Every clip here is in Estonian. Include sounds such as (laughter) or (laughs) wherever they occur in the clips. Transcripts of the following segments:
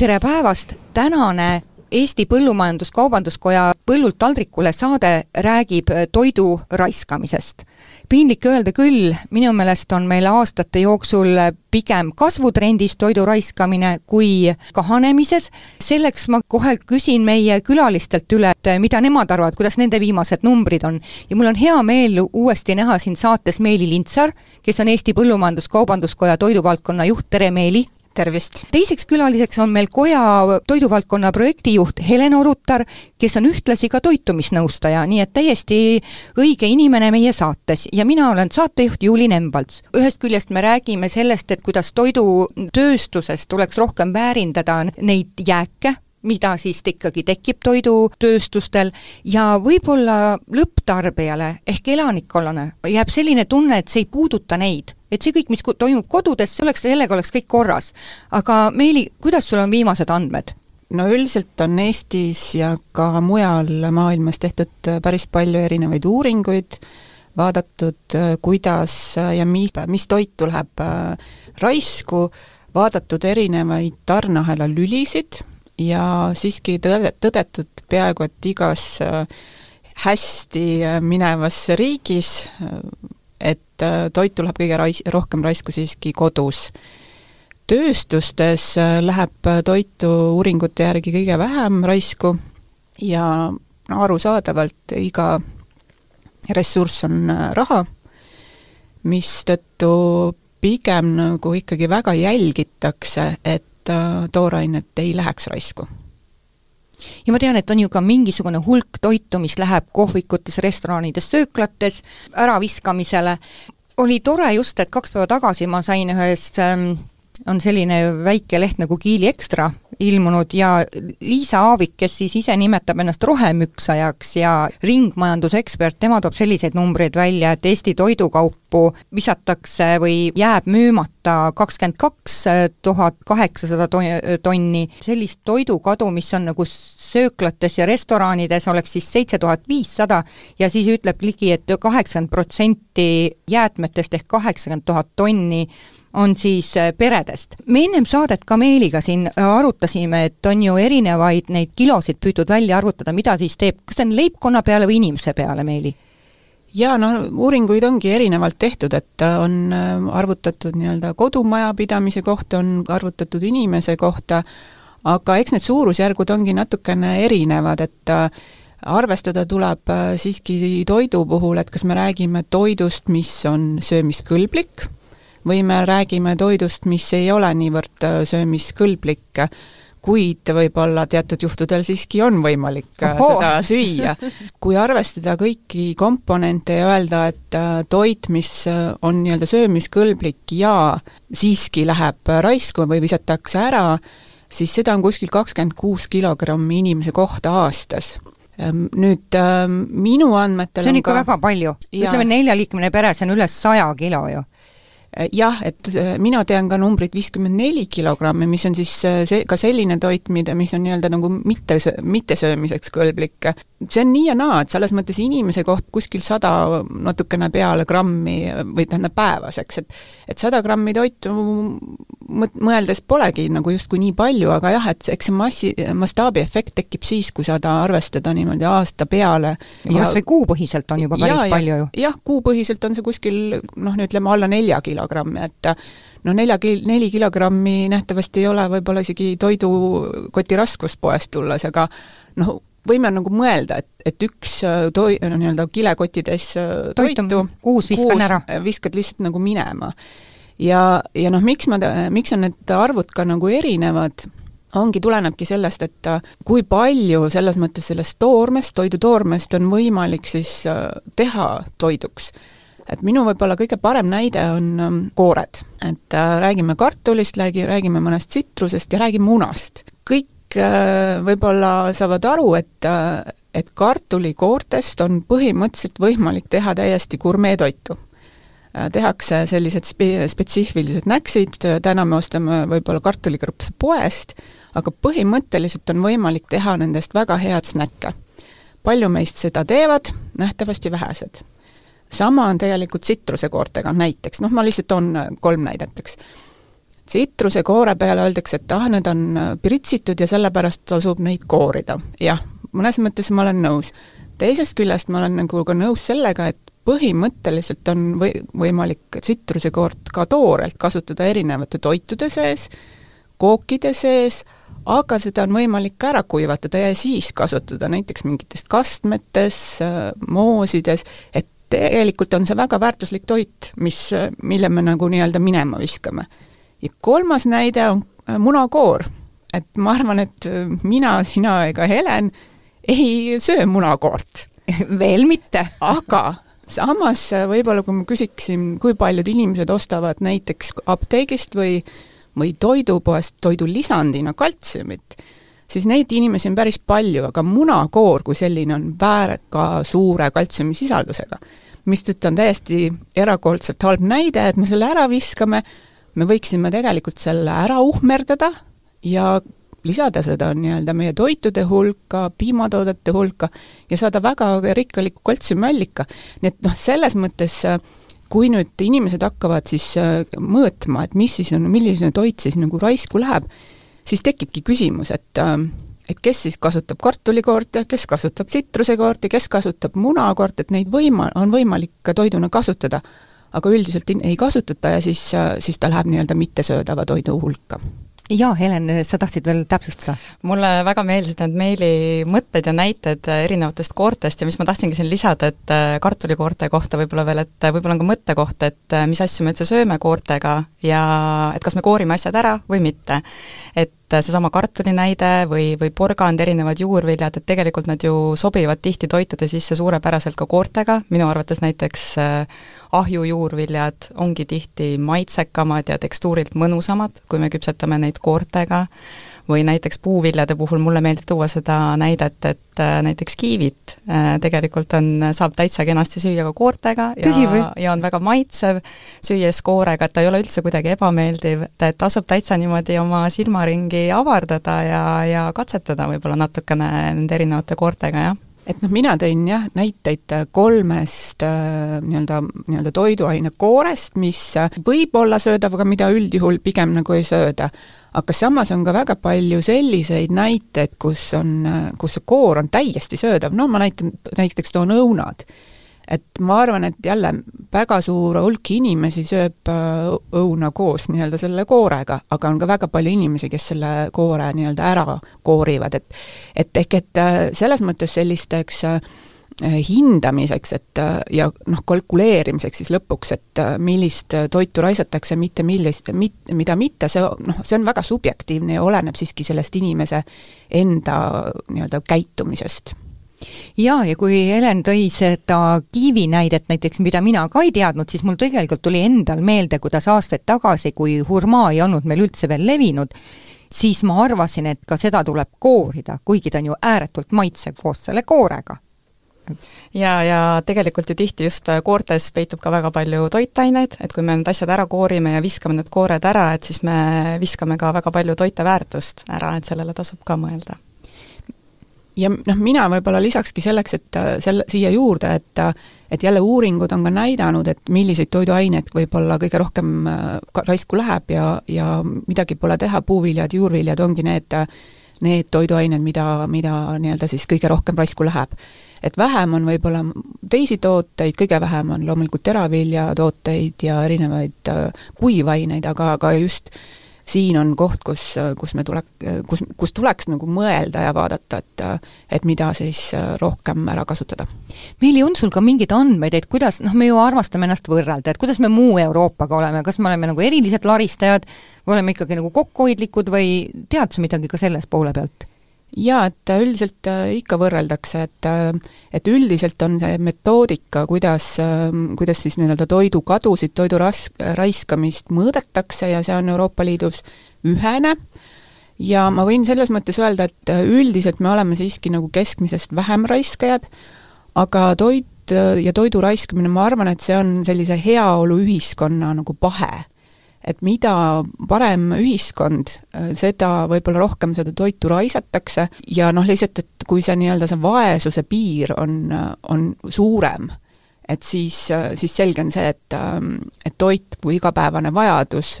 Tere päevast, tänane Eesti Põllumajandus-Kaubanduskoja Põllult taldrikule saade räägib toidu raiskamisest. piinlik öelda küll, minu meelest on meil aastate jooksul pigem kasvutrendis toidu raiskamine kui kahanemises, selleks ma kohe küsin meie külalistelt üle, et mida nemad arvavad, kuidas nende viimased numbrid on. ja mul on hea meel uuesti näha siin saates Meeli Lintsar, kes on Eesti Põllumajandus-Kaubanduskoja toiduvaldkonna juht, tere Meeli! Tervist! teiseks külaliseks on meil koja toiduvaldkonna projektijuht Helen Orutar, kes on ühtlasi ka toitumisnõustaja, nii et täiesti õige inimene meie saates ja mina olen saatejuht Juuli Nembalts. ühest küljest me räägime sellest, et kuidas toidutööstuses tuleks rohkem väärindada neid jääke, mida siis ikkagi tekib toidutööstustel ja võib-olla lõpptarbijale ehk elanikkonnale jääb selline tunne, et see ei puuduta neid et see kõik, mis toimub kodudes, see oleks, sellega oleks kõik korras. aga Meeli, kuidas sul on viimased andmed? no üldiselt on Eestis ja ka mujal maailmas tehtud päris palju erinevaid uuringuid, vaadatud, kuidas ja mis, mis toitu läheb äh, raisku, vaadatud erinevaid tarneahela lülisid ja siiski tõde, tõdetud peaaegu et igas äh, hästi äh, minevas riigis et äh, toitu läheb kõige rais-, rohkem raisku siiski kodus. tööstustes äh, läheb äh, toitu uuringute järgi kõige vähem raisku ja no arusaadavalt iga ressurss on raha, mistõttu pigem nagu ikkagi väga jälgitakse, et toorainet ei läheks raisku ja ma tean, et on ju ka mingisugune hulk toitu, mis läheb kohvikutes, restoranides, sööklates äraviskamisele. oli tore just, et kaks päeva tagasi ma sain ühest ähm, on selline väike leht nagu Kiili Ekstra ilmunud ja Liisa Aavik, kes siis ise nimetab ennast rohemüksajaks ja ringmajandusekspert, tema toob selliseid numbreid välja, et Eesti toidukaupu visatakse või jääb müümata kakskümmend kaks tuhat kaheksasada tonni, sellist toidukadu, mis on nagu sööklates ja restoranides oleks siis seitse tuhat viissada ja siis ütleb ligi et, et kaheksakümmend protsenti jäätmetest ehk kaheksakümmend tuhat tonni on siis äh, peredest. me ennem saadet ka Meeliga siin äh, arutasime, et on ju erinevaid neid kilosid püütud välja arvutada, mida siis teeb, kas see on leibkonna peale või inimese peale, Meeli? jaa, no uuringuid ongi erinevalt tehtud, et äh, on arvutatud nii-öelda kodumajapidamise kohta, on arvutatud inimese kohta, aga eks need suurusjärgud ongi natukene erinevad, et arvestada tuleb siiski toidu puhul, et kas me räägime toidust, mis on söömiskõlblik, või me räägime toidust, mis ei ole niivõrd äh, söömiskõlblik, kuid võib-olla teatud juhtudel siiski on võimalik äh, Oho. seda süüa. (laughs) kui arvestada kõiki komponente ja öelda, et äh, toit, mis on nii-öelda söömiskõlblik ja siiski läheb raisku või visatakse ära, siis seda on kuskil kakskümmend kuus kilogrammi inimese kohta aastas ehm, nüüd äh, minu andmetel see on ikka ka... väga palju, ütleme neljaliikmeline pere, see on üle saja kilo ju Äh, jah, et äh, mina tean ka numbrit viiskümmend neli kilogrammi, mis on siis äh, see, ka selline toit, mida, mis on nii-öelda nagu mitte, mittesöömiseks kõlblik. See on nii ja naa, et selles mõttes inimese koht kuskil sada natukene peale grammi või tähendab päevas, eks, et et sada grammi toitu mõeldes polegi nagu justkui nii palju, aga jah, et eks see massi, mastaabiefekt tekib siis, kui seda arvestada niimoodi aasta peale. kas või kuupõhiselt on juba päris ja, palju ju? jah, kuupõhiselt on see kuskil noh, ütleme alla nelja kilo kilogrammi, et noh, nelja kil-, neli kilogrammi nähtavasti ei ole võib-olla isegi toidukoti raskust poest tulles, aga noh, võime nagu mõelda, et, et üks äh, toi-, no nii-öelda kilekottides äh, toitu, toitu, kuus viskan ära. viskad lihtsalt nagu minema. ja, ja noh, miks ma, miks on need arvud ka nagu erinevad, ongi, tulenebki sellest, et äh, kui palju selles mõttes sellest toormest, toidutoormest on võimalik siis teha toiduks et minu võib-olla kõige parem näide on ähm, koored. et äh, räägime kartulist, räägi, räägime mõnest tsitrusest ja räägime munast. kõik kõik võib-olla saavad aru, et et kartulikoortest on põhimõtteliselt võimalik teha täiesti gurmeetoitu tehakse sellised spe-, spetsiifilised näksid, täna me ostame võib-olla kartulikrõpsu poest, aga põhimõtteliselt on võimalik teha nendest väga head snäkke. palju meist seda teevad, nähtavasti vähesed. sama on tegelikult tsitrusekoortega näiteks, noh ma lihtsalt toon kolm näidet, eks. Tsitrusekoore peale öeldakse, et ah, need on pritsitud ja sellepärast tasub neid koorida. jah, mõnes mõttes ma olen nõus. teisest küljest ma olen nagu ka nõus sellega, et põhimõtteliselt on või-, võimalik tsitrusekoort ka toorelt kasutada erinevate toitude sees, kookide sees, aga seda on võimalik ka ära kuivatada ja siis kasutada näiteks mingites kastmetes, moosides, et tegelikult on see väga väärtuslik toit, mis, mille me nagu nii-öelda minema viskame. Ja kolmas näide on äh, munakoor. et ma arvan, et mina, sina ega Helen ei söö munakoort (laughs) veel mitte (laughs) aga samas võib-olla kui ma küsiksin, kui paljud inimesed ostavad näiteks apteegist või või toidupoest toidulisandina kaltsiumit, siis neid inimesi on päris palju, aga munakoor kui selline on väga suure kaltsiumisisaldusega. mistõttu on täiesti erakordselt halb näide, et me selle ära viskame, me võiksime tegelikult selle ära uhmerdada ja lisada seda nii-öelda meie toitude hulka, piimatoodete hulka ja saada väga rikkaliku kaltsiumiallika. nii et noh, selles mõttes kui nüüd inimesed hakkavad siis äh, mõõtma, et mis siis on, milline toit siis nagu raisku läheb, siis tekibki küsimus, et äh, et kes siis kasutab kartulikoorti, kes kasutab tsitrusekoorti, kes kasutab munakoort, et neid võima-, on võimalik ka toiduna kasutada, aga üldiselt ei kasutata ja siis, siis ta läheb nii-öelda mittesöödava toidu hulka jaa, Helen, sa tahtsid veel täpsustada? mulle väga meeldisid need meili mõtted ja näited erinevatest koortest ja mis ma tahtsingi siin lisada, et äh, kartulikoorte kohta võib-olla veel, et äh, võib-olla on ka mõttekoht, et äh, mis asju me üldse sööme koortega ja et kas me koorime asjad ära või mitte. et seesama kartuli näide või, või porgand, erinevad juurviljad, et tegelikult nad ju sobivad tihti toitude sisse suurepäraselt ka koortega, minu arvates näiteks ahjujuurviljad ongi tihti maitsekamad ja tekstuurilt mõnusamad, kui me küpsetame neid koortega, või näiteks puuviljade puhul mulle meeldib tuua seda näidet, et äh, näiteks kiivit äh, tegelikult on, saab täitsa kenasti süüa ka koortega ja, ja on väga maitsev, süües koorega, et ta ei ole üldse kuidagi ebameeldiv, et tasub täitsa niimoodi oma silmaringi avardada ja, ja katsetada võib-olla natukene nende erinevate koortega, jah et noh, mina tõin jah, näiteid kolmest äh, nii-öelda, nii-öelda toiduaine koorest, mis võib olla söödav, aga mida üldjuhul pigem nagu ei sööda. Aga samas on ka väga palju selliseid näiteid, kus on, kus see koor on täiesti söödav, no ma näitan, näiteks toon õunad. Et ma arvan, et jälle väga suur hulk inimesi sööb äh, õuna koos nii-öelda selle koorega, aga on ka väga palju inimesi, kes selle koore nii-öelda ära koorivad, et et ehk et äh, selles mõttes sellisteks äh, hindamiseks, et ja noh, kalkuleerimiseks siis lõpuks, et millist toitu raisatakse, mitte millist, mit-, mida mitte, see noh, see on väga subjektiivne ja oleneb siiski sellest inimese enda nii-öelda käitumisest. Jaa, ja kui Helen tõi seda kiivi näidet näiteks, mida mina ka ei teadnud, siis mul tegelikult tuli endal meelde, kuidas aastaid tagasi, kui hurmaa ei olnud meil üldse veel levinud, siis ma arvasin, et ka seda tuleb koorida, kuigi ta on ju ääretult maitsev koos selle koorega ja, ja tegelikult ju tihti just koortes peitub ka väga palju toitaineid, et kui me need asjad ära koorime ja viskame need koored ära, et siis me viskame ka väga palju toiteväärtust ära, et sellele tasub ka mõelda ja noh, mina võib-olla lisakski selleks, et äh, selle, siia juurde, et äh, et jälle uuringud on ka näidanud, et milliseid toiduaineid võib-olla kõige rohkem äh, raisku läheb ja, ja midagi pole teha, puuviljad, juurviljad ongi need, need toiduained, mida, mida nii-öelda siis kõige rohkem raisku läheb. Et vähem on võib-olla teisi tooteid, kõige vähem on loomulikult teraviljatooteid ja erinevaid kuivaineid, aga, aga just siin on koht, kus, kus me tule, kus, kus tuleks nagu mõelda ja vaadata, et et mida siis rohkem ära kasutada. Meeli, on sul ka mingeid andmeid, et kuidas, noh, me ju armastame ennast võrrelda, et kuidas me muu Euroopaga oleme, kas me oleme nagu erilised laristajad või oleme ikkagi nagu kokkuhoidlikud või tead sa midagi ka selles poole pealt? Jaa, et üldiselt äh, ikka võrreldakse, et äh, et üldiselt on see metoodika, kuidas, ähm, kuidas siis nii-öelda toidukadusid, toidu ras-, raiskamist mõõdetakse ja see on Euroopa Liidus ühene. Ja ma võin selles mõttes öelda, et üldiselt me oleme siiski nagu keskmisest vähem raiskajad, aga toit ja toidu raiskamine, ma arvan, et see on sellise heaoluühiskonna nagu pahe et mida parem ühiskond, seda võib-olla rohkem seda toitu raisatakse ja noh, lihtsalt, et kui see nii-öelda see vaesuse piir on, on suurem, et siis, siis selge on see, et, et toit kui igapäevane vajadus,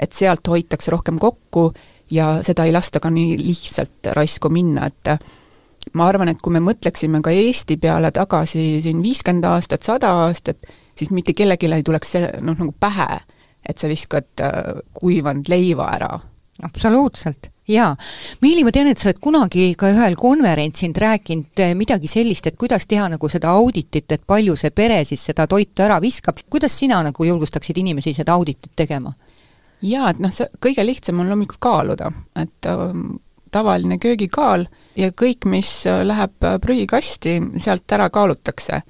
et sealt hoitakse rohkem kokku ja seda ei lasta ka nii lihtsalt raisku minna, et ma arvan, et kui me mõtleksime ka Eesti peale tagasi siin viiskümmend aastat, sada aastat, siis mitte kellelegi ei tuleks see noh, nagu pähe et sa viskad äh, kuivanud leiva ära. absoluutselt, jaa. Miili, ma tean, et sa oled kunagi ka ühel konverentsil rääkinud äh, midagi sellist, et kuidas teha nagu seda auditit, et palju see pere siis seda toitu ära viskab, kuidas sina nagu julgustaksid inimesi seda auditit tegema? jaa, et noh, see kõige lihtsam on loomulikult kaaluda, et äh, tavaline köögikaal ja kõik, mis äh, läheb prügikasti, sealt ära kaalutakse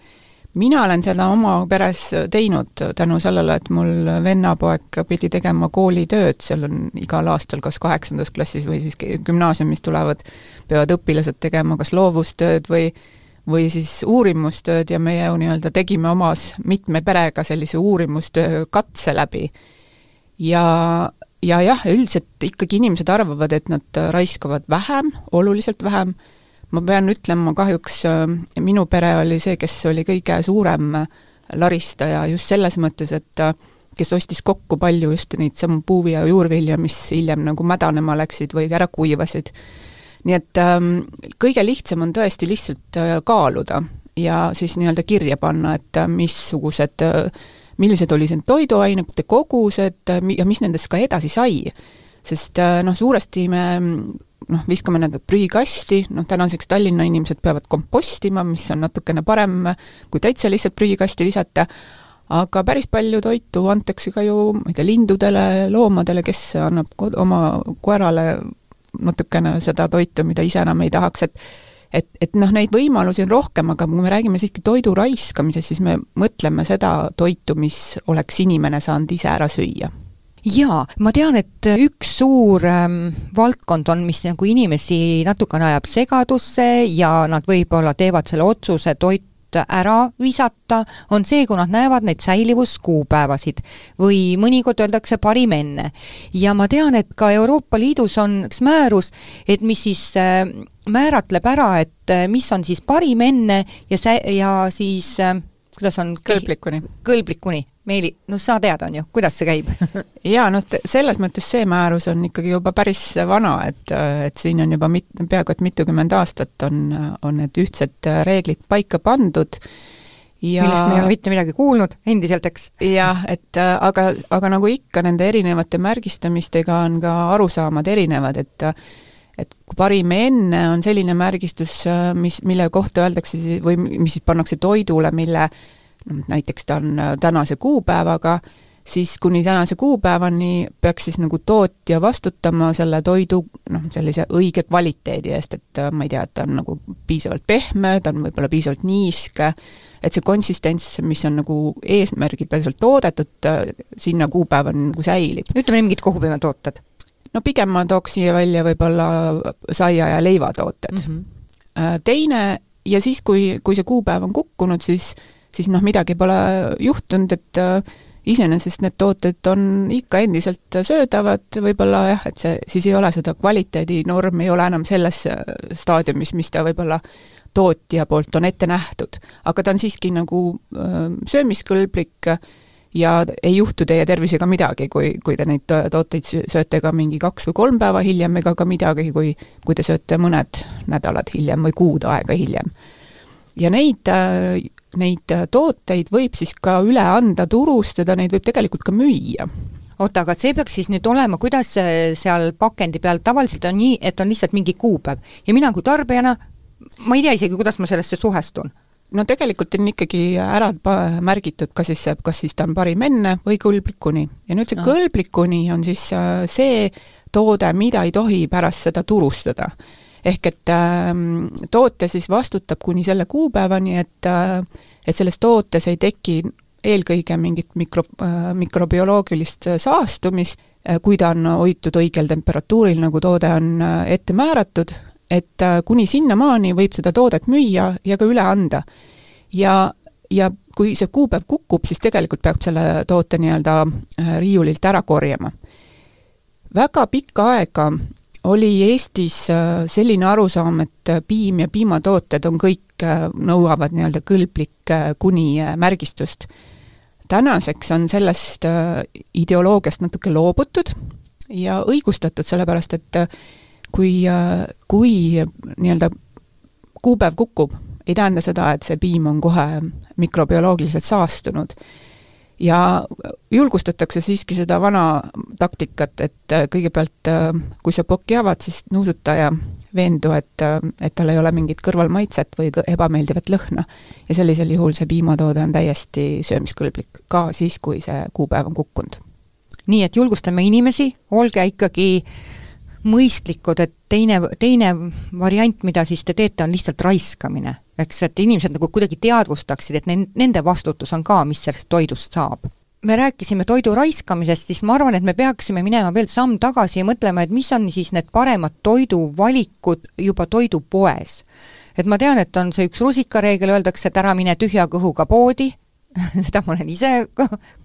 mina olen seda oma peres teinud tänu sellele, et mul vennapoeg pidi tegema koolitööd, seal on igal aastal kas kaheksandas klassis või siis gümnaasiumis tulevad, peavad õpilased tegema kas loovustööd või või siis uurimustööd ja meie nii-öelda tegime omas mitme perega sellise uurimustöö katse läbi. ja, ja jah, üldiselt ikkagi inimesed arvavad, et nad raiskavad vähem, oluliselt vähem ma pean ütlema, kahjuks äh, minu pere oli see, kes oli kõige suurem laristaja just selles mõttes, et äh, kes ostis kokku palju just neid samu puuvi- ja juurvilja, mis hiljem nagu mädanema läksid või ära kuivasid. nii et ähm, kõige lihtsam on tõesti lihtsalt äh, kaaluda ja siis nii-öelda kirja panna, et äh, missugused äh, millised olid need toiduainete kogused äh, ja mis nendest ka edasi sai. sest äh, noh, suuresti me noh, viskame need prügikasti, noh tänaseks Tallinna inimesed peavad kompostima, mis on natukene parem kui täitsa lihtsalt prügikasti visata, aga päris palju toitu antakse ka ju, ma ei tea, lindudele, loomadele, kes annab kod-, oma koerale natukene seda toitu, mida ise enam ei tahaks, et et, et noh, neid võimalusi on rohkem, aga kui me räägime siiski toidu raiskamisest, siis me mõtleme seda toitu, mis oleks inimene saanud ise ära süüa jaa, ma tean, et üks suur ähm, valdkond on, mis nagu inimesi natukene ajab segadusse ja nad võib-olla teevad selle otsuse toit ära visata, on see, kui nad näevad neid säilivuskuupäevasid või mõnikord öeldakse parim enne. ja ma tean, et ka Euroopa Liidus on üks määrus, et mis siis äh, määratleb ära, et äh, mis on siis parim enne ja sä-, ja siis äh, kuidas on kõlblikuni. kõlblikuni Meeli, no sa tead, on ju, kuidas see käib (laughs) jaa, noh, selles mõttes see määrus on ikkagi juba päris vana, et, et siin on juba mit-, peaaegu et mitukümmend aastat on, on need ühtsed reeglid paika pandud ja millest me ei ole mitte midagi kuulnud endiselt, eks? jah, et aga, aga nagu ikka, nende erinevate märgistamistega on ka arusaamad erinevad, et et parim enne on selline märgistus, mis, mille kohta öeldakse või mis siis pannakse toidule, mille näiteks ta on äh, tänase kuupäevaga, siis kuni tänase kuupäevani peaks siis nagu tootja vastutama selle toidu noh, sellise õige kvaliteedi eest, et äh, ma ei tea, et ta on nagu piisavalt pehme, ta on võib-olla piisavalt niiske, et see konsistents, mis on nagu eesmärgipäraselt toodetud, äh, sinna kuupäevani nagu säilib. ütleme mingid kohupiimatooted. no pigem ma tooks siia välja võib-olla saia- ja leivatooted mm. -hmm. Teine, ja siis, kui, kui see kuupäev on kukkunud, siis siis noh, midagi pole juhtunud, et äh, iseenesest need tooted on ikka endiselt söödavad, võib-olla jah, et see, siis ei ole seda kvaliteedinorm, ei ole enam selles äh, staadiumis, mis ta võib-olla tootja poolt on ette nähtud. aga ta on siiski nagu äh, söömiskõlblik ja ei juhtu teie tervisega midagi, kui, kui te neid tooteid sööte ka mingi kaks või kolm päeva hiljem, ega ka midagi, kui, kui te sööte mõned nädalad hiljem või kuud aega hiljem. ja neid neid äh, tooteid võib siis ka üle anda, turustada, neid võib tegelikult ka müüa. Oota, aga see peaks siis nüüd olema, kuidas seal pakendi peal, tavaliselt on nii, et on lihtsalt mingi kuupäev. Ja mina kui tarbijana, ma ei tea isegi, kuidas ma sellesse suhestun. No tegelikult on ikkagi ära märgitud ka siis kas siis ta on parim enne või kõlblikuni. ja nüüd see kõlblikuni on siis äh, see toode, mida ei tohi pärast seda turustada ehk et äh, tootja siis vastutab kuni selle kuupäevani, et äh, et selles tootes ei teki eelkõige mingit mikro äh,, mikrobioloogilist saastumist kui ta on hoitud õigel temperatuuril, nagu toode on ette määratud, et kuni sinnamaani võib seda toodet müüa ja ka üle anda. ja, ja kui see kuupäev kukub, siis tegelikult peab selle toote nii-öelda riiulilt ära korjama. väga pikka aega oli Eestis selline arusaam, et piim ja piimatooted on kõik, nõuavad nii-öelda kõlblik kuni märgistust tänaseks on sellest äh, ideoloogiast natuke loobutud ja õigustatud, sellepärast et äh, kui, äh, kui nii-öelda kuupäev kukub, ei tähenda seda, et see piim on kohe mikrobioloogiliselt saastunud. Ja julgustatakse siiski seda vana taktikat, et kõigepealt, kui sa pokki avad, siis nuusuta ja veendu, et, et tal ei ole mingit kõrvalmaitset või ebameeldivat lõhna. ja sellisel juhul see piimatoode on täiesti söömiskõlblik, ka siis, kui see kuupäev on kukkunud. nii et julgustame inimesi, olge ikkagi mõistlikud, et teine, teine variant, mida siis te teete, on lihtsalt raiskamine. eks, et inimesed nagu kuidagi teadvustaksid, et nende vastutus on ka, mis sellest toidust saab me rääkisime toidu raiskamisest, siis ma arvan, et me peaksime minema veel samm tagasi ja mõtlema, et mis on siis need paremad toiduvalikud juba toidupoes. et ma tean, et on see üks rusikareegel, öeldakse, et ära mine tühja kõhuga poodi, (laughs) seda ma olen ise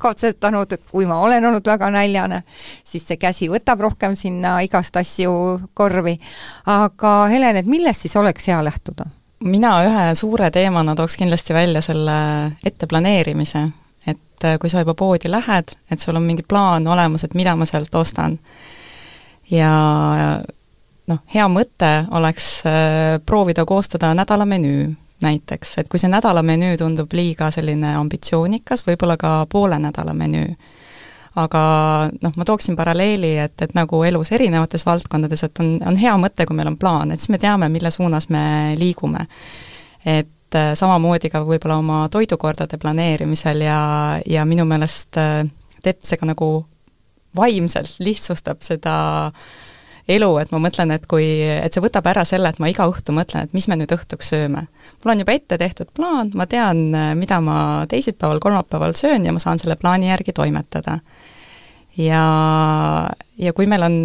katsetanud, et kui ma olen olnud väga näljane, siis see käsi võtab rohkem sinna igast asju korvi. aga Helen, et millest siis oleks hea lähtuda? mina ühe suure teemana tooks kindlasti välja selle etteplaneerimise, et äh, kui sa juba poodi lähed, et sul on mingi plaan olemas, et mida ma sealt ostan. ja noh, hea mõte oleks äh, proovida koostada nädalamenüü näiteks, et kui see nädalamenüü tundub liiga selline ambitsioonikas, võib-olla ka poole nädala menüü. aga noh, ma tooksin paralleeli, et, et nagu elus erinevates valdkondades, et on, on hea mõte, kui meil on plaan, et siis me teame, mille suunas me liigume. et äh, samamoodi ka võib-olla oma toidukordade planeerimisel ja, ja minu meelest äh, teeb see ka nagu vaimselt lihtsustab seda elu, et ma mõtlen, et kui, et see võtab ära selle, et ma iga õhtu mõtlen, et mis me nüüd õhtuks sööme. mul on juba ette tehtud plaan, ma tean, äh, mida ma teisipäeval, kolmapäeval söön ja ma saan selle plaani järgi toimetada. ja, ja kui meil on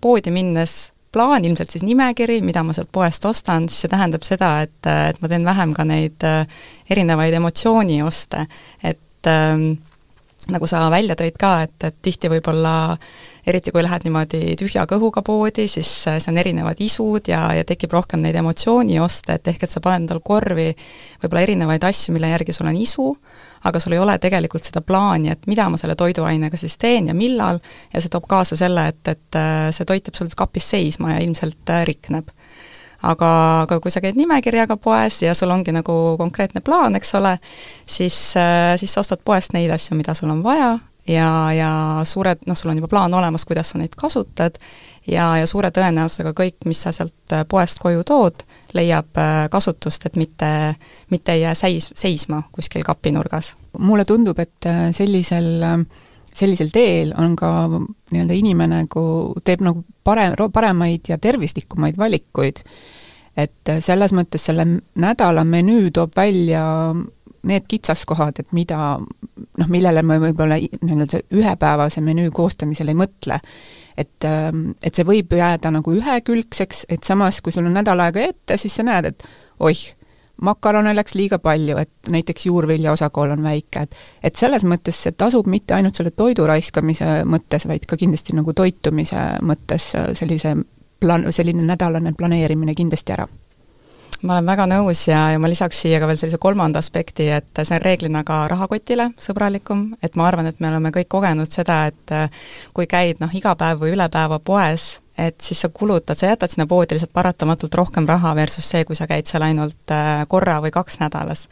poodi minnes plaan, ilmselt siis nimekiri, mida ma sealt poest ostan, siis see tähendab seda, et, et ma teen vähem ka neid äh, erinevaid emotsioonioste, et ähm, nagu sa välja tõid ka, et, et tihti võib-olla eriti kui lähed niimoodi tühja kõhuga poodi, siis äh, see on erinevad isud ja, ja tekib rohkem neid emotsioonioste, et ehk et sa paned endale korvi võib-olla erinevaid asju, mille järgi sul on isu, aga sul ei ole tegelikult seda plaani, et mida ma selle toiduainega siis teen ja millal, ja see toob kaasa selle, et, et äh, see toit jääb sul kapis seisma ja ilmselt äh, rikneb. aga, aga kui sa käid nimekirjaga poes ja sul ongi nagu konkreetne plaan, eks ole, siis, siis sa ostad poest neid asju, mida sul on vaja ja, ja suured, noh, sul on juba plaan olemas, kuidas sa neid kasutad, ja, ja suure tõenäosusega kõik, mis sa sealt äh, poest koju tood, leiab äh, kasutust, et mitte, mitte ei jää seis, seisma kuskil kapinurgas. mulle tundub, et äh, sellisel sellisel teel on ka nii-öelda inimene nagu, teeb nagu parem, paremaid ja tervislikumaid valikuid. et selles mõttes selle nädala menüü toob välja need kitsaskohad, et mida noh, millele me võib-olla nii-öelda ühepäevase menüü koostamisel ei mõtle. et, ähm, et see võib jääda nagu ühekülgseks, et samas, kui sul on nädal aega ette, siis sa näed, et oih, makarone läks liiga palju, et näiteks juurvilja osakaal on väike, et et selles mõttes see tasub mitte ainult selle toidu raiskamise mõttes, vaid ka kindlasti nagu toitumise mõttes sellise plaan, selline nädalane planeerimine kindlasti ära ma olen väga nõus ja, ja ma lisaks siia ka veel sellise kolmanda aspekti, et see on reeglina ka rahakotile sõbralikum, et ma arvan, et me oleme kõik kogenud seda, et äh, kui käid noh, iga päev või üle päeva poes, et siis sa kulutad, sa jätad sinna poodi lihtsalt paratamatult rohkem raha versus see, kui sa käid seal ainult äh, korra või kaks nädalas.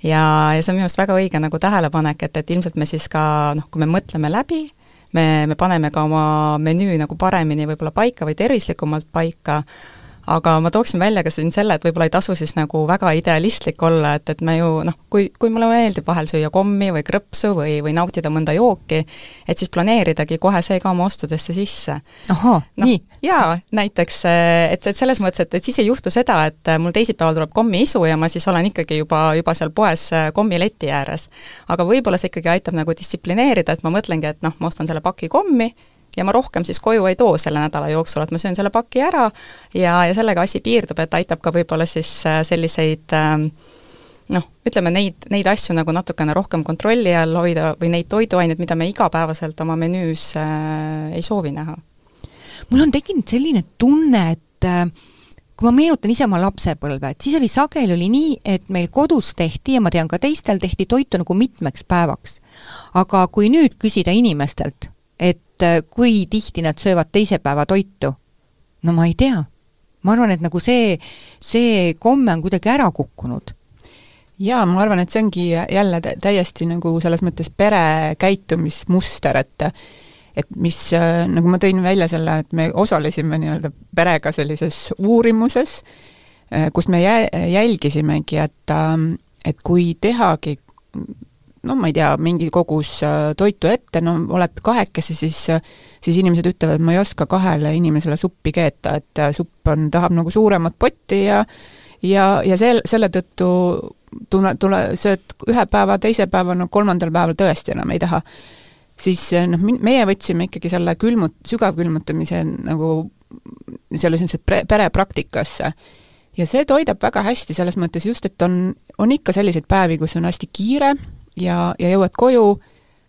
Ja, ja see on minu arust väga õige nagu tähelepanek, et, et ilmselt me siis ka noh, kui me mõtleme läbi, me, me paneme ka oma menüü nagu paremini võib-olla paika või tervislikumalt paika, aga ma tooksin välja ka siin selle, et võib-olla ei tasu siis nagu väga idealistlik olla, et, et me ju noh, kui, kui mulle meeldib vahel süüa kommi või krõpsu või, või nautida mõnda jooki, et siis planeeridagi kohe see ka oma ostudesse sisse. ahhaa no,, nii? jaa, näiteks, et, et selles mõttes, et, et siis ei juhtu seda, et mul teisipäeval tuleb kommiisu ja ma siis olen ikkagi juba, juba seal poes kommileti ääres. aga võib-olla see ikkagi aitab nagu distsiplineerida, et ma mõtlengi, et noh, ma ostan selle paki kommi, ja ma rohkem siis koju ei too selle nädala jooksul, et ma söön selle paki ära ja, ja sellega asi piirdub, et aitab ka võib-olla siis äh, selliseid äh, noh, ütleme neid, neid asju nagu natukene rohkem kontrolli all hoida või neid toiduaineid, mida me igapäevaselt oma menüüs äh, ei soovi näha. mul on tekkinud selline tunne, et äh, kui ma meenutan ise oma lapsepõlve, et siis oli sageli oli nii, et meil kodus tehti ja ma tean, ka teistel tehti toitu nagu mitmeks päevaks. aga kui nüüd küsida inimestelt, et äh, kui tihti nad söövad teise päeva toitu, no ma ei tea. ma arvan, et nagu see, see komme on kuidagi ära kukkunud jaa, ma arvan, et see ongi jälle täiesti nagu selles mõttes pere käitumismuster, et et mis, nagu ma tõin välja selle, et me osalesime nii-öelda perega sellises uurimuses, kus me jä-, jälgisimegi, et, et kui tehagi no ma ei tea, mingi kogus toitu ette, no oled kahekesi, siis siis inimesed ütlevad, ma ei oska kahele inimesele suppi keeta, et supp on, tahab nagu suuremat potti ja ja, ja sel-, selle tõttu tule, tule, sööd ühe päeva, teise päeva, no kolmandal päeval tõesti enam ei taha, siis eh, noh, meie võtsime ikkagi selle külmut-, sügavkülmutamise nagu selle niisuguse perepraktikasse. ja see toidab väga hästi selles mõttes just, et on, on ikka selliseid päevi, kus on hästi kiire ja, ja jõuad koju,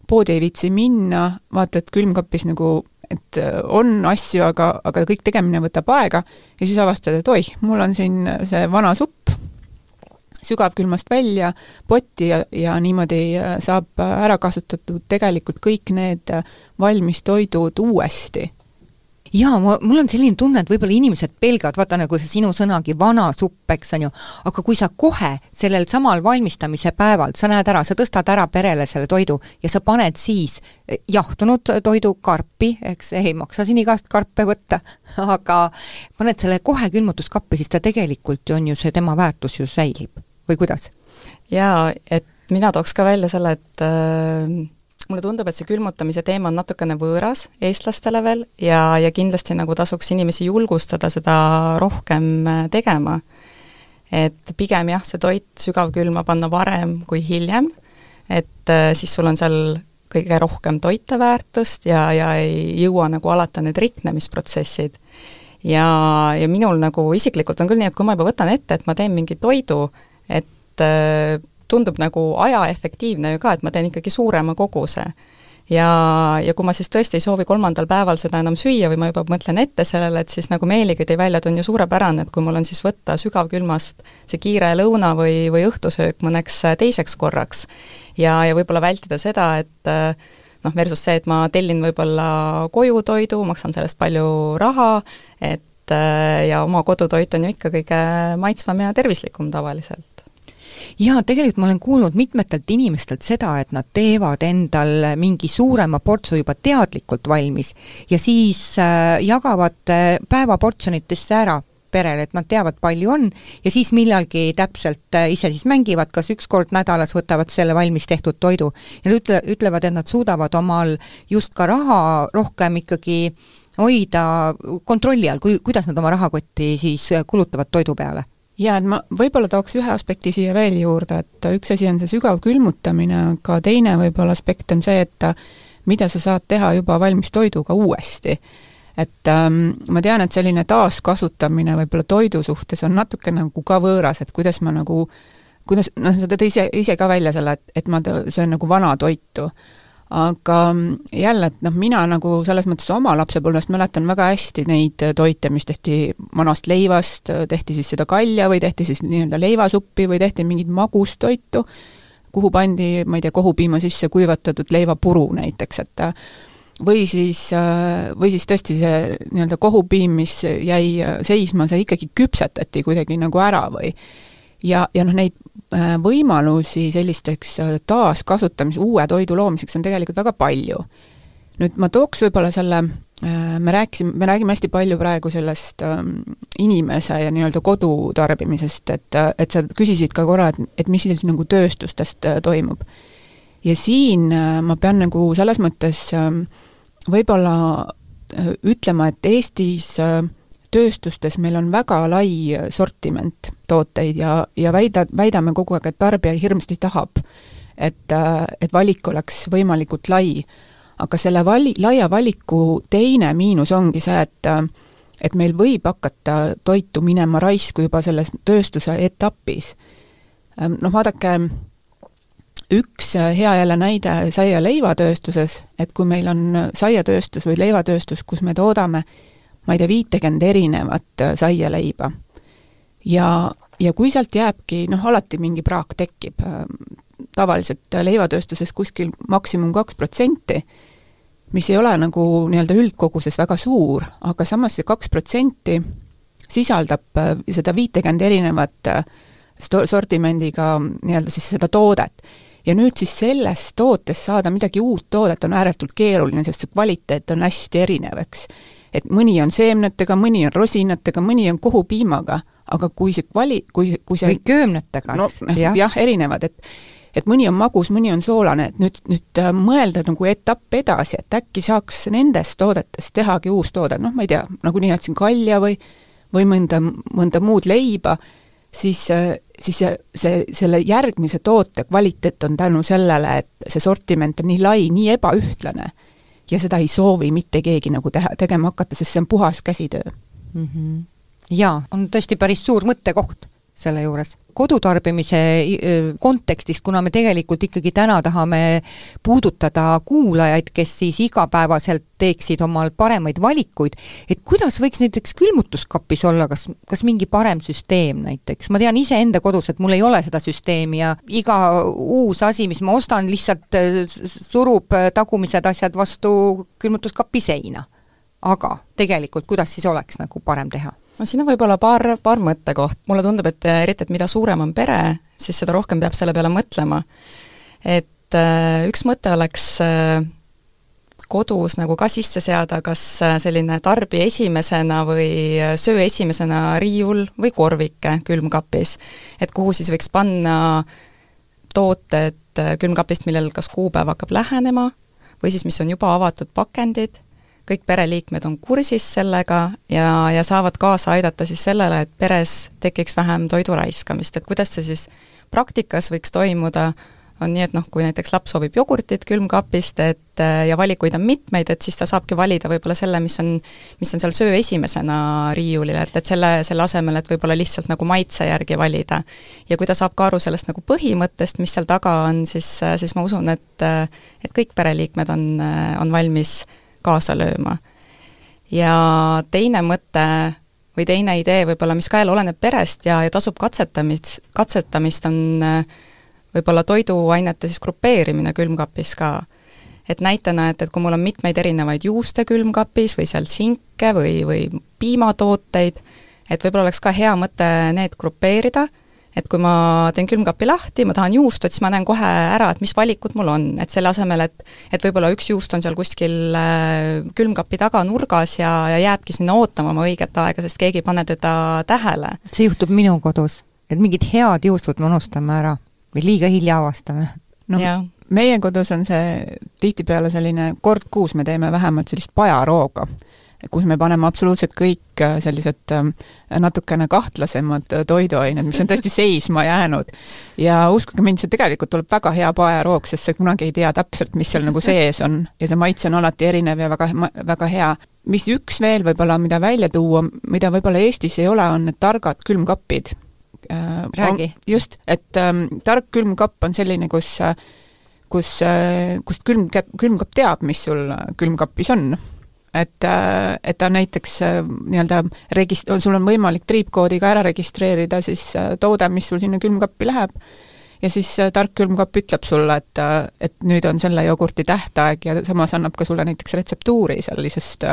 poodi ei viitsi minna, vaatad külmkapis nagu et on asju, aga, aga kõik tegemine võtab aega ja siis avastad, et oih, mul on siin see vana supp, sügavkülmast välja potti ja, ja niimoodi äh, saab ära kasutatud tegelikult kõik need äh, valmistoidud uuesti jaa, ma, mul on selline tunne, et võib-olla inimesed pelgavad, vaata nagu see sinu sõnagi, vana supp, eks on ju, aga kui sa kohe sellel samal valmistamise päeval, sa näed ära, sa tõstad ära perele selle toidu ja sa paned siis eh, jahtunud toidu karpi, eks ei maksa siin igast karpe võtta, (laughs) aga paned selle kohe külmutuskappi, siis ta tegelikult on ju see, tema väärtus ju säilib või kuidas? jaa, et mina tooks ka välja selle, et äh, mulle tundub, et see külmutamise teema on natukene võõras eestlastele veel ja, ja kindlasti nagu tasuks inimesi julgustada seda rohkem äh, tegema. et pigem jah, see toit sügavkülma panna varem kui hiljem, et äh, siis sul on seal kõige rohkem toiteväärtust ja, ja ei jõua nagu alata need riknemisprotsessid ja, ja minul nagu isiklikult on küll nii, et kui ma juba võtan ette, et ma teen mingi toidu, et äh, tundub nagu ajaefektiivne ju ka, et ma teen ikkagi suurema koguse. ja, ja kui ma siis tõesti ei soovi kolmandal päeval seda enam süüa või ma juba mõtlen ette sellele, et siis nagu Meeligi tõi välja, et on ju suurepärane, et kui mul on siis võtta sügavkülmast see kiire lõuna või, või õhtusöök mõneks teiseks korraks. ja, ja võib-olla vältida seda, et noh, versus see, et ma tellin võib-olla kojutoidu, maksan sellest palju raha, et ja oma kodutoit on ju ikka kõige maitsvam ja tervislikum tavaliselt jaa, tegelikult ma olen kuulnud mitmetelt inimestelt seda, et nad teevad endal mingi suurema portsu juba teadlikult valmis ja siis äh, jagavad äh, päevaportsjonitesse ära perele, et nad teavad, palju on, ja siis millalgi täpselt äh, ise siis mängivad, kas üks kord nädalas võtavad selle valmis tehtud toidu. ja nad ütle, ütlevad, et nad suudavad omal just ka raha rohkem ikkagi hoida kontrolli all, kui, kuidas nad oma rahakotti siis kulutavad toidu peale jaa, et ma võib-olla tooks ühe aspekti siia veel juurde, et üks asi on see sügav külmutamine, aga teine võib-olla aspekt on see, et mida sa saad teha juba valmis toiduga uuesti. et ähm, ma tean, et selline taaskasutamine võib-olla toidu suhtes on natuke nagu ka võõras, et kuidas ma nagu, kuidas, noh, sa tõid ise, ise ka välja selle, et, et ma söön nagu vana toitu aga jälle, et noh, mina nagu selles mõttes oma lapsepõlvest mäletan väga hästi neid toite, mis tehti vanast leivast, tehti siis seda kalja või tehti siis nii-öelda leivasuppi või tehti mingit magustoitu, kuhu pandi, ma ei tea, kohupiima sisse kuivatatud leivapuru näiteks, et või siis, või siis tõesti see nii-öelda kohupiim, mis jäi seisma, see ikkagi küpsetati kuidagi nagu ära või ja, ja noh, neid äh, võimalusi sellisteks äh, taaskasutamis, uue toidu loomiseks on tegelikult väga palju. nüüd ma tooks võib-olla selle, äh, me rääkisime, me räägime hästi palju praegu sellest ähm, inimese ja nii-öelda kodutarbimisest, et, et sa küsisid ka korra, et, et mis siis nagu tööstustest toimub. ja siin ma pean nagu selles mõttes ähm, võib-olla ütlema, et Eestis äh, tööstustes meil on väga lai sortiment tooteid ja, ja väida, väidame kogu aeg, et tarbija hirmsasti tahab, et, et valik oleks võimalikult lai. aga selle vali, laia valiku teine miinus ongi see, et et meil võib hakata toitu minema raisku juba selles tööstuse etapis. Noh, vaadake, üks hea jälle näide saia- ja leivatööstuses, et kui meil on saiatööstus või leivatööstus, kus me toodame ma ei tea, viitekümmet erinevat saialeiba ja, ja kui sealt jääbki, noh, alati mingi praak tekib, tavaliselt leivatööstuses kuskil maksimum kaks protsenti, mis ei ole nagu nii-öelda üldkoguses väga suur, aga samas see kaks protsenti sisaldab äh, seda viitekümmet erinevat äh, sortimendiga nii-öelda siis seda toodet. ja nüüd siis sellest tootest saada midagi uut toodet on ääretult keeruline, sest see kvaliteet on hästi erinev, eks. Et mõni on seemnetega, mõni on rosinatega, mõni on kohupiimaga, aga kui see kvali-, kui, kui see või köömnetega, eks no,, jah. ja,, erinevad, et et mõni on magus, mõni on soolane, et nüüd, nüüd äh, mõelda nagu etapp edasi, et äkki saaks nendest toodetest tehagi uus toode, noh, ma ei tea, nagu nimetasin, kalja või või mõnda, mõnda muud leiba, siis, äh, siis see, see, selle järgmise toote kvaliteet on tänu sellele, et see sortiment on nii lai, nii ebaühtlane ja seda ei soovi mitte keegi nagu teha, tegema hakata, sest see on puhas käsitöö mm. -hmm. jaa, on tõesti päris suur mõttekoht selle juures. kodutarbimise kontekstis, kuna me tegelikult ikkagi täna tahame puudutada kuulajaid, kes siis igapäevaselt teeksid omal paremaid valikuid, et kuidas võiks näiteks külmutuskapis olla, kas, kas mingi parem süsteem näiteks, ma tean iseenda kodus, et mul ei ole seda süsteemi ja iga uus asi, mis ma ostan, lihtsalt surub tagumised asjad vastu külmutuskapi seina. aga tegelikult, kuidas siis oleks nagu parem teha? No siin on võib-olla paar, paar mõttekoht, mulle tundub, et eriti, et mida suurem on pere, siis seda rohkem peab selle peale mõtlema. et äh, üks mõte oleks äh, kodus nagu ka sisse seada, kas äh, selline tarbi esimesena või äh, söö esimesena riiul või korvike külmkapis. et kuhu siis võiks panna tooted äh, külmkapist, millel kas kuupäev hakkab lähenema, või siis mis on juba avatud pakendid kõik pereliikmed on kursis sellega ja, ja saavad kaasa aidata siis sellele, et peres tekiks vähem toidu raiskamist, et kuidas see siis praktikas võiks toimuda, on nii, et noh, kui näiteks laps soovib jogurtit külmkapist, et ja valikuid on mitmeid, et siis ta saabki valida võib-olla selle, mis on, mis on seal söö esimesena riiulil, et, et selle, selle asemel, et võib-olla lihtsalt nagu maitse järgi valida. ja kui ta saab ka aru sellest nagu põhimõttest, mis seal taga on, siis, siis ma usun, et et kõik pereliikmed on, on valmis äh, kaasa lööma. ja teine mõte või teine idee võib-olla, mis ka jälle oleneb perest ja, ja tasub katsetamist, katsetamist, on äh, võib-olla toiduainete siis grupeerimine külmkapis ka. et näitena, et, et kui mul on mitmeid erinevaid juuste külmkapis või seal sinke või, või piimatooteid, et võib-olla oleks ka hea mõte need grupeerida et kui ma teen külmkapi lahti, ma tahan juustu, et siis ma näen kohe ära, et mis valikud mul on, et selle asemel, et et võib-olla üks juust on seal kuskil äh, külmkapi taga nurgas ja, ja jääbki sinna ootama oma õiget aega, sest keegi ei pane teda tähele. see juhtub minu kodus, et mingid head juustud me unustame ära. Või liiga hilja avastame. noh, meie kodus on see tihtipeale selline kord kuus me teeme vähemalt sellist pajarooga kus me paneme absoluutselt kõik äh, sellised ähm, natukene kahtlasemad äh, toiduained, mis on tõesti (laughs) seisma jäänud. ja uskuge mind, see tegelikult tuleb väga hea paeroog, sest sa kunagi ei tea täpselt, mis seal nagu (laughs) sees on ja see maitse on alati erinev ja väga, väga hea. mis üks veel võib-olla, mida välja tuua, mida võib-olla Eestis ei ole, on need targad külmkapid. Äh, räägi. just, et ähm, tark külmkapp on selline, kus kus, kust külm, külmkapp teab, mis sul külmkapis on et, äh, et ta näiteks äh, nii-öelda regist-, sul on võimalik triipkoodiga ära registreerida siis äh, toode, mis sul sinna külmkappi läheb, ja siis tark külmkapp ütleb sulle, et, et nüüd on selle jogurti tähtaeg ja samas annab ka sulle näiteks retseptuuri sellisest,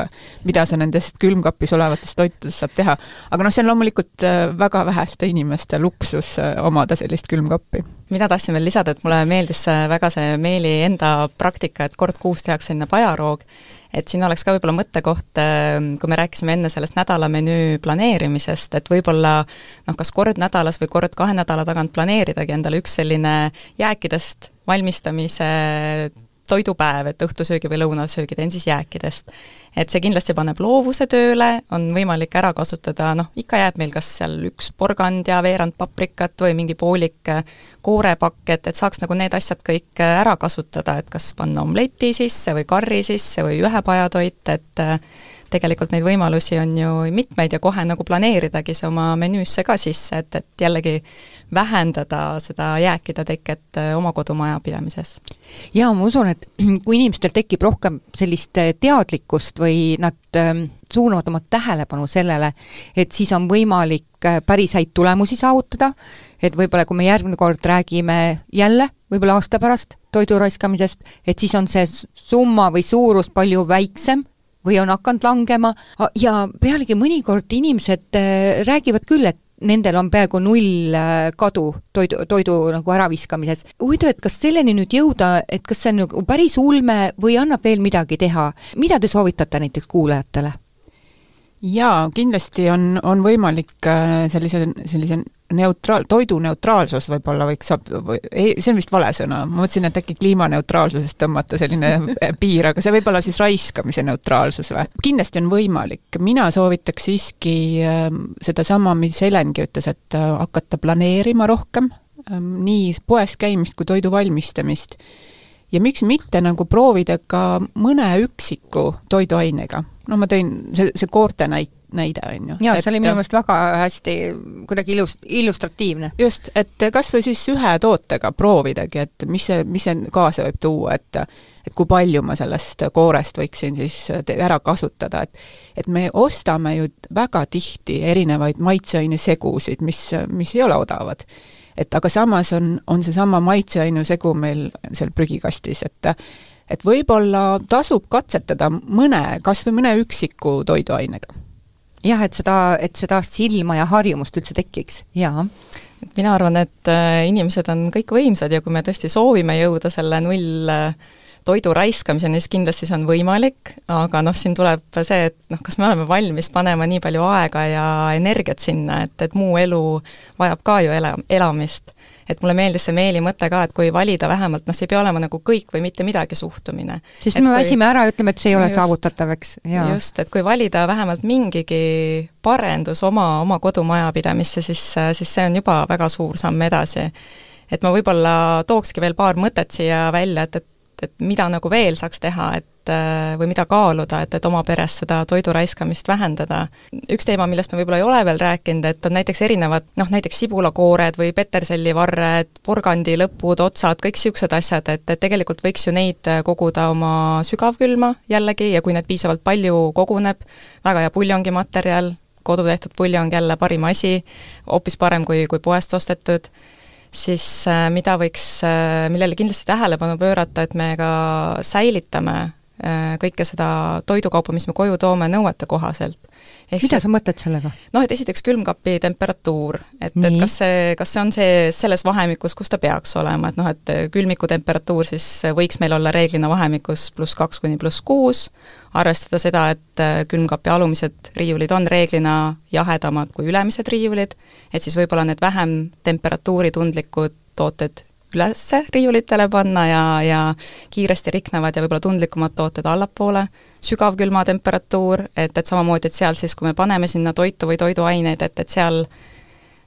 mida sa nendest külmkapis olevatest toitudest saab teha. aga noh, see on loomulikult väga väheste inimeste luksus omada sellist külmkappi. mina tahtsin veel lisada, et mulle meeldis väga see Meeli enda praktika, et kord kuus tehakse selline pajaroog et siin oleks ka võib-olla mõttekoht, ähm, kui me rääkisime enne sellest nädalamenüü planeerimisest, et võib-olla noh, kas kord nädalas või kord kahe nädala tagant planeeridagi endale üks selline jääkidest valmistamise toidupäev, et õhtusöögi või lõunasöögi teen siis jääkidest. et see kindlasti paneb loovuse tööle, on võimalik ära kasutada, noh, ikka jääb meil kas seal üks porgand ja veerand paprikat või mingi poolik koorepakk, et, et saaks nagu need asjad kõik ära kasutada, et kas panna omleti sisse või karri sisse või ühepajatoit, et tegelikult neid võimalusi on ju mitmeid ja kohe nagu planeeridagi see oma menüüsse ka sisse, et, et jällegi vähendada seda jääkide teket äh, oma kodumajapidamises. jaa, ma usun, et (clears throat) kui inimestel tekib rohkem sellist äh, teadlikkust või nad ähm, suunavad oma tähelepanu sellele, et siis on võimalik äh, päris häid tulemusi saavutada, et võib-olla kui me järgmine kord räägime jälle, võib-olla aasta pärast toidu raiskamisest, et siis on see summa või suurus palju väiksem või on hakanud langema ja pealegi mõnikord inimesed räägivad küll, et nendel on peaaegu null äh, kadu toidu, toidu nagu äraviskamises. huvitav, et kas selleni nüüd jõuda, et kas see on nagu päris ulme või annab veel midagi teha, mida te soovitate näiteks kuulajatele? jaa, kindlasti on, on võimalik äh, sellise, sellise neutraal, toidu neutraalsus võib-olla võiks, või ei, see on vist vale sõna, ma mõtlesin, et äkki kliimaneutraalsusest tõmmata selline (laughs) piir, aga see võib olla siis raiskamise neutraalsus või? kindlasti on võimalik, mina soovitaks siiski ähm, sedasama, mis Helengi ütles, et äh, hakata planeerima rohkem, ähm, nii poes käimist kui toidu valmistamist. ja miks mitte nagu proovida ka mõne üksiku toiduainega, no ma tõin see, see koorte näite, näide, on ju. jaa, see oli minu meelest väga hästi kuidagi illust-, illustratiivne. just, et kas või siis ühe tootega proovidagi, et mis see, mis see kaasa võib tuua, et et kui palju ma sellest koorest võiksin siis ära kasutada, et et me ostame ju väga tihti erinevaid maitseainesegusid, mis, mis ei ole odavad. et aga samas on, on seesama maitseainesegu meil seal prügikastis, et et võib-olla tasub katsetada mõne, kas või mõne üksiku toiduainega jah, et seda, et seda silma ja harjumust üldse tekiks, jaa. et mina arvan, et äh, inimesed on kõik võimsad ja kui me tõesti soovime jõuda selle null äh, toidu raiskamiseni, siis kindlasti see on võimalik, aga noh, siin tuleb see, et noh, kas me oleme valmis panema nii palju aega ja energiat sinna, et, et muu elu vajab ka ju ela, elamist et mulle meeldis see Meeli mõte ka, et kui valida vähemalt, noh, see ei pea olema nagu kõik või mitte midagi suhtumine. siis et me väsime kui... ära ja ütleme, et see ei ole just, saavutatav, eks, jaa. just, et kui valida vähemalt mingigi parendus oma, oma kodumajapidamisse, siis, siis see on juba väga suur samm edasi. et ma võib-olla tookski veel paar mõtet siia välja, et, et et mida nagu veel saaks teha, et või mida kaaluda, et, et oma peres seda toidu raiskamist vähendada. üks teema, millest me võib-olla ei ole veel rääkinud, et on näiteks erinevad noh, näiteks sibulakoored või petersellivarred, porgandilõpud, otsad, kõik niisugused asjad, et, et tegelikult võiks ju neid koguda oma sügavkülma jällegi ja kui neid piisavalt palju koguneb, väga hea puljongimaterjal, kodutehtud puljong jälle parim asi, hoopis parem kui, kui poest ostetud siis äh, mida võiks, äh, millele kindlasti tähelepanu pöörata, et me ka säilitame äh, kõike seda toidukaupa, mis me koju toome, nõuete kohaselt. Mida see, sa mõtled sellega? noh, et esiteks külmkapi temperatuur, et, et kas see, kas see on see selles vahemikus, kus ta peaks olema, et noh, et külmiku temperatuur siis võiks meil olla reeglina vahemikus pluss kaks kuni pluss kuus, arvestada seda, et külmkapi alumised riiulid on reeglina jahedamad kui ülemised riiulid, et siis võib-olla need vähem temperatuuritundlikud tooted üles riiulitele panna ja, ja kiiresti riknevad ja võib-olla tundlikumad tooted allapoole, sügavkülma temperatuur, et, et samamoodi, et seal siis, kui me paneme sinna toitu või toiduaineid, et, et seal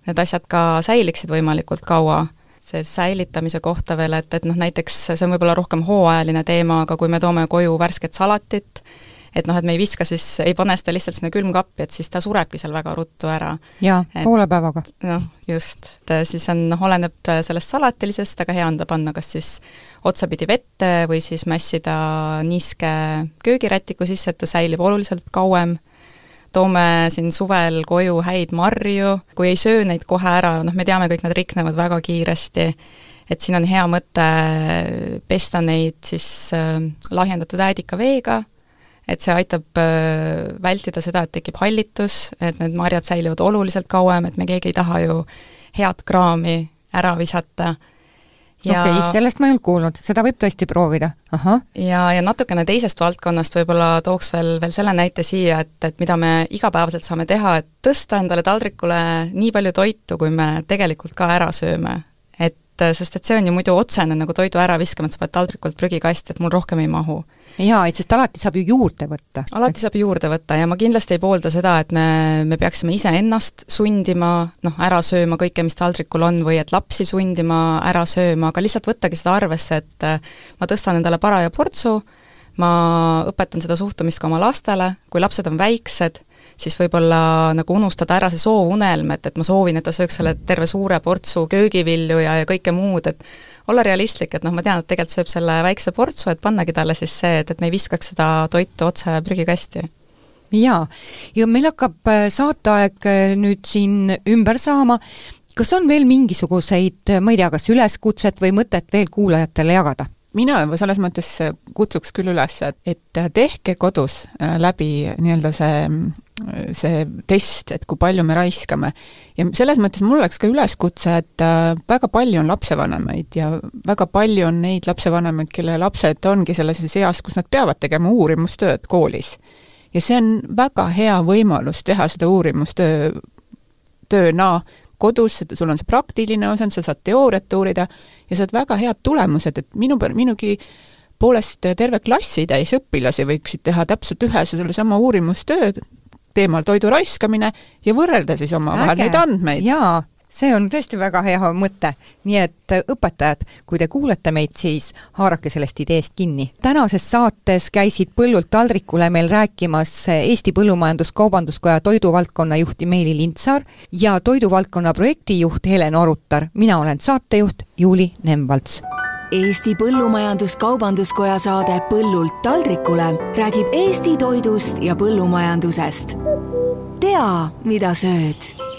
need asjad ka säiliksid võimalikult kaua. see säilitamise kohta veel, et, et noh, näiteks see on võib-olla rohkem hooajaline teema, aga kui me toome koju värsket salatit, et noh, et me ei viska siis, ei pane seda lihtsalt sinna külmkappi, et siis ta surebki seal väga ruttu ära. jaa, poole päevaga. noh, just, et siis on, noh, oleneb sellest salatilisest, aga hea on ta panna kas siis otsapidi vette või siis mässida niiske köögirätiku sisse, et ta säilib oluliselt kauem. Toome siin suvel koju häid marju, kui ei söö neid kohe ära, noh, me teame, kõik nad riknevad väga kiiresti, et siin on hea mõte pesta neid siis äh, lahjendatud äädikaveega, et see aitab äh, vältida seda, et tekib hallitus, et need marjad säilivad oluliselt kauem, et me keegi ei taha ju head kraami ära visata. okei okay,, sellest ma ei olnud kuulnud, seda võib tõesti proovida, ahah. ja, ja natukene teisest valdkonnast võib-olla tooks veel, veel selle näite siia, et, et mida me igapäevaselt saame teha, et tõsta endale taldrikule nii palju toitu, kui me tegelikult ka ära sööme. Et et sest et see on ju muidu otsene nagu toidu äraviskamine, et sa paned taldrikult prügikasti, et mul rohkem ei mahu. jaa, et sest alati saab ju juurde võtta. alati saab juurde võtta ja ma kindlasti ei poolda seda, et me, me peaksime iseennast sundima noh, ära sööma kõike, mis taldrikul on, või et lapsi sundima ära sööma, aga lihtsalt võttagi seda arvesse, et ma tõstan endale paraja portsu, ma õpetan seda suhtumist ka oma lastele, kui lapsed on väiksed, siis võib-olla nagu unustada ära see soovunelm, et, et ma soovin, et ta sööks selle terve suure portsu köögivilju ja, ja kõike muud, et olla realistlik, et noh, ma tean, et tegelikult sööb selle väikse portsu, et pannagi talle siis see, et, et me ei viskaks seda toitu otse prügikasti. Jaa, ja meil hakkab äh, saateaeg äh, nüüd siin ümber saama, kas on veel mingisuguseid, ma ei tea, kas üleskutset või mõtet veel kuulajatele jagada? mina selles mõttes kutsuks küll üles, et, et tehke kodus äh, läbi nii-öelda see see test, et kui palju me raiskame. ja selles mõttes mul oleks ka üleskutse, et äh, väga palju on lapsevanemaid ja väga palju on neid lapsevanemaid, kelle lapsed ongi sellises eas, kus nad peavad tegema uurimustööd koolis. ja see on väga hea võimalus teha seda uurimustöö, tööna kodus, sul on see praktiline osa, sa saad teooriat uurida ja saad väga head tulemused, et minu, minugi poolest terve klassitäis õpilasi võiksid teha täpselt ühe sellesama uurimustöö teemal toidu raiskamine ja võrrelda siis omavahel neid andmeid. jaa, see on tõesti väga hea mõte. nii et äh, õpetajad, kui te kuulete meid, siis haarake sellest ideest kinni. tänases saates käisid põllult taldrikule meil rääkimas Eesti Põllumajandus-Kaubanduskoja toiduvaldkonna juht Meeli Lindsaar ja toiduvaldkonna projektijuht Helen Orutar. mina olen saatejuht Juuli Nemvalts Eesti Põllumajandus-Kaubanduskoja saade Põllult taldrikule räägib Eesti toidust ja põllumajandusest. tea, mida sööd